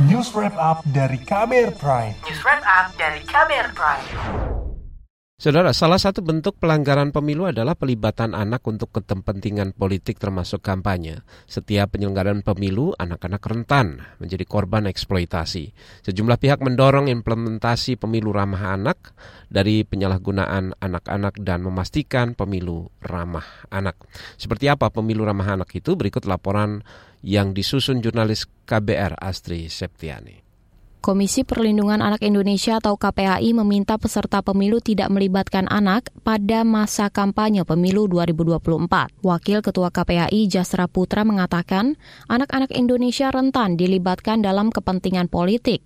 News Wrap Up dari KBR Prime. News Wrap Up dari KBR Prime. Saudara, salah satu bentuk pelanggaran pemilu adalah pelibatan anak untuk kepentingan politik termasuk kampanye. Setiap penyelenggaraan pemilu, anak-anak rentan menjadi korban eksploitasi. Sejumlah pihak mendorong implementasi pemilu ramah anak dari penyalahgunaan anak-anak dan memastikan pemilu ramah anak. Seperti apa pemilu ramah anak itu? Berikut laporan yang disusun jurnalis KBR Astri Septiani. Komisi Perlindungan Anak Indonesia atau KPAI meminta peserta pemilu tidak melibatkan anak pada masa kampanye pemilu 2024. Wakil Ketua KPAI Jasra Putra mengatakan, anak-anak Indonesia rentan dilibatkan dalam kepentingan politik.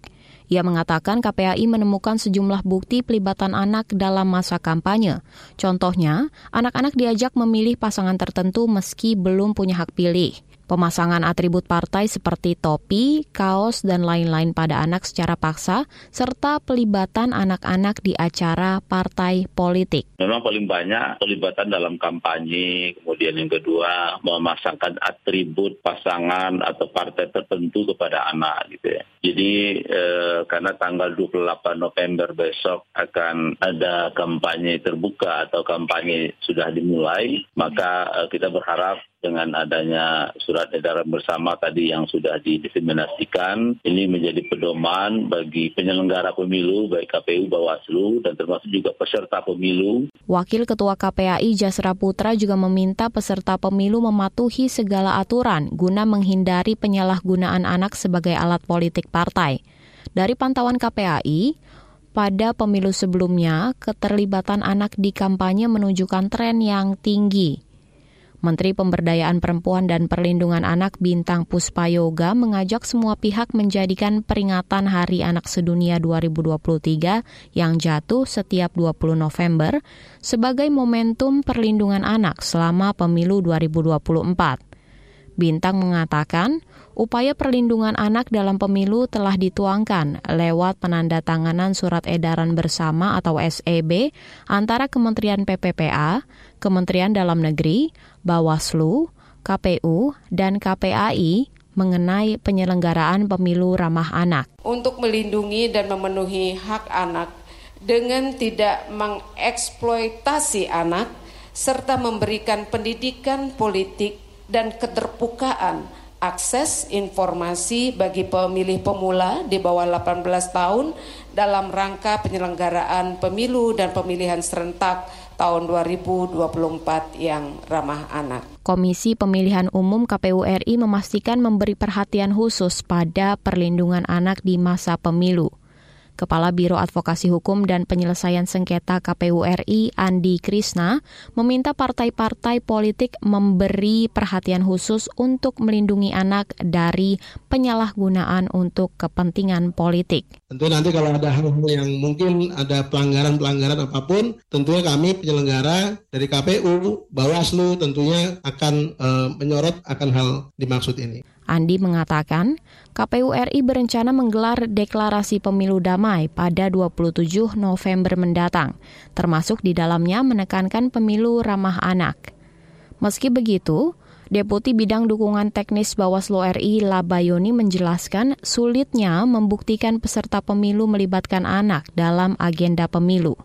Ia mengatakan KPAI menemukan sejumlah bukti pelibatan anak dalam masa kampanye. Contohnya, anak-anak diajak memilih pasangan tertentu meski belum punya hak pilih pemasangan atribut partai seperti topi, kaos, dan lain-lain pada anak secara paksa, serta pelibatan anak-anak di acara partai politik. Memang paling banyak pelibatan dalam kampanye, kemudian yang kedua memasangkan atribut pasangan atau partai tertentu kepada anak gitu ya. Jadi eh, karena tanggal 28 November besok akan ada kampanye terbuka atau kampanye sudah dimulai, maka eh, kita berharap dengan adanya surat edaran bersama tadi yang sudah didiseminasikan, ini menjadi pedoman bagi penyelenggara pemilu, baik KPU, Bawaslu, dan termasuk juga peserta pemilu. Wakil Ketua KPAI Jasra Putra juga meminta peserta pemilu mematuhi segala aturan guna menghindari penyalahgunaan anak sebagai alat politik partai. Dari pantauan KPAI, pada pemilu sebelumnya, keterlibatan anak di kampanye menunjukkan tren yang tinggi. Menteri Pemberdayaan Perempuan dan Perlindungan Anak Bintang Puspayoga mengajak semua pihak menjadikan peringatan Hari Anak Sedunia 2023 yang jatuh setiap 20 November sebagai momentum perlindungan anak selama pemilu 2024. Bintang mengatakan, upaya perlindungan anak dalam pemilu telah dituangkan lewat penandatanganan surat edaran bersama atau SEB antara Kementerian PPPA, Kementerian Dalam Negeri, Bawaslu, KPU, dan KPAI mengenai penyelenggaraan pemilu ramah anak. Untuk melindungi dan memenuhi hak anak dengan tidak mengeksploitasi anak serta memberikan pendidikan politik dan keterbukaan akses informasi bagi pemilih pemula di bawah 18 tahun dalam rangka penyelenggaraan pemilu dan pemilihan serentak tahun 2024 yang ramah anak. Komisi Pemilihan Umum KPU RI memastikan memberi perhatian khusus pada perlindungan anak di masa pemilu. Kepala Biro Advokasi Hukum dan Penyelesaian Sengketa KPU RI Andi Krisna meminta partai-partai politik memberi perhatian khusus untuk melindungi anak dari penyalahgunaan untuk kepentingan politik. Tentu nanti kalau ada hal-hal yang mungkin ada pelanggaran-pelanggaran apa pun, tentunya kami penyelenggara dari KPU, Bawaslu tentunya akan e, menyorot akan hal dimaksud ini. Andi mengatakan, KPU RI berencana menggelar deklarasi pemilu damai pada 27 November mendatang, termasuk di dalamnya menekankan pemilu ramah anak. Meski begitu, Deputi Bidang Dukungan Teknis Bawaslu RI Labayoni menjelaskan sulitnya membuktikan peserta pemilu melibatkan anak dalam agenda pemilu.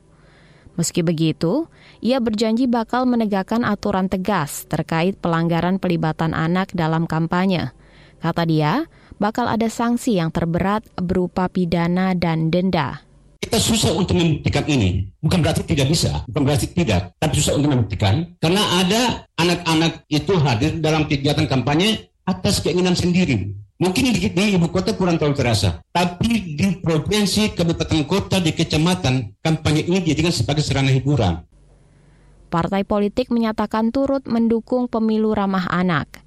Meski begitu, ia berjanji bakal menegakkan aturan tegas terkait pelanggaran pelibatan anak dalam kampanye. Kata dia, bakal ada sanksi yang terberat berupa pidana dan denda. Kita susah untuk membuktikan ini. Bukan berarti tidak bisa, bukan berarti tidak, tapi susah untuk membuktikan. Karena ada anak-anak itu hadir dalam kegiatan kampanye atas keinginan sendiri. Mungkin di, di ibu kota kurang terlalu terasa, tapi di provinsi, kabupaten kota, di kecamatan, kampanye ini dijadikan sebagai sarana hiburan. Partai politik menyatakan turut mendukung pemilu ramah anak.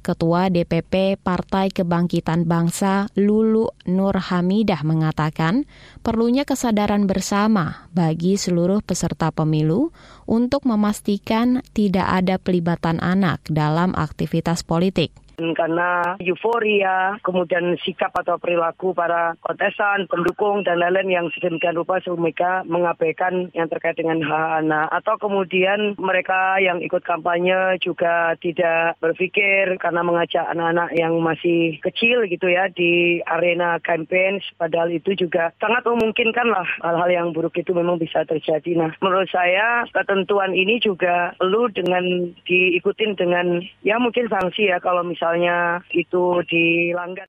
Ketua DPP Partai Kebangkitan Bangsa Lulu Nur Hamidah mengatakan perlunya kesadaran bersama bagi seluruh peserta pemilu untuk memastikan tidak ada pelibatan anak dalam aktivitas politik. Karena euforia, kemudian sikap atau perilaku para kontestan, pendukung dan lain-lain yang sedemikian rupa sehingga mengabaikan yang terkait dengan hak anak atau kemudian mereka yang ikut kampanye juga tidak berpikir karena mengajak anak-anak yang masih kecil gitu ya di arena campaign padahal itu juga sangat memungkinkan lah hal-hal yang buruk itu memang bisa terjadi. Nah, menurut saya ketentuan ini juga perlu dengan diikutin dengan ya mungkin sanksi ya kalau misalnya itu dilanggar.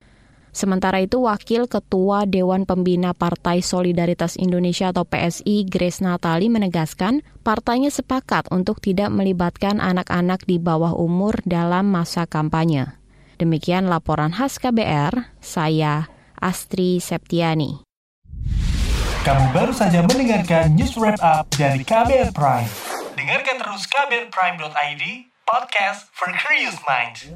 Sementara itu, Wakil Ketua Dewan Pembina Partai Solidaritas Indonesia atau PSI, Grace Natali menegaskan, partainya sepakat untuk tidak melibatkan anak-anak di bawah umur dalam masa kampanye. Demikian laporan khas KBR, saya Astri Septiani. Kamu baru saja mendengarkan news wrap up dari KBR Prime. Dengarkan terus kbrprime.id, podcast for curious minds.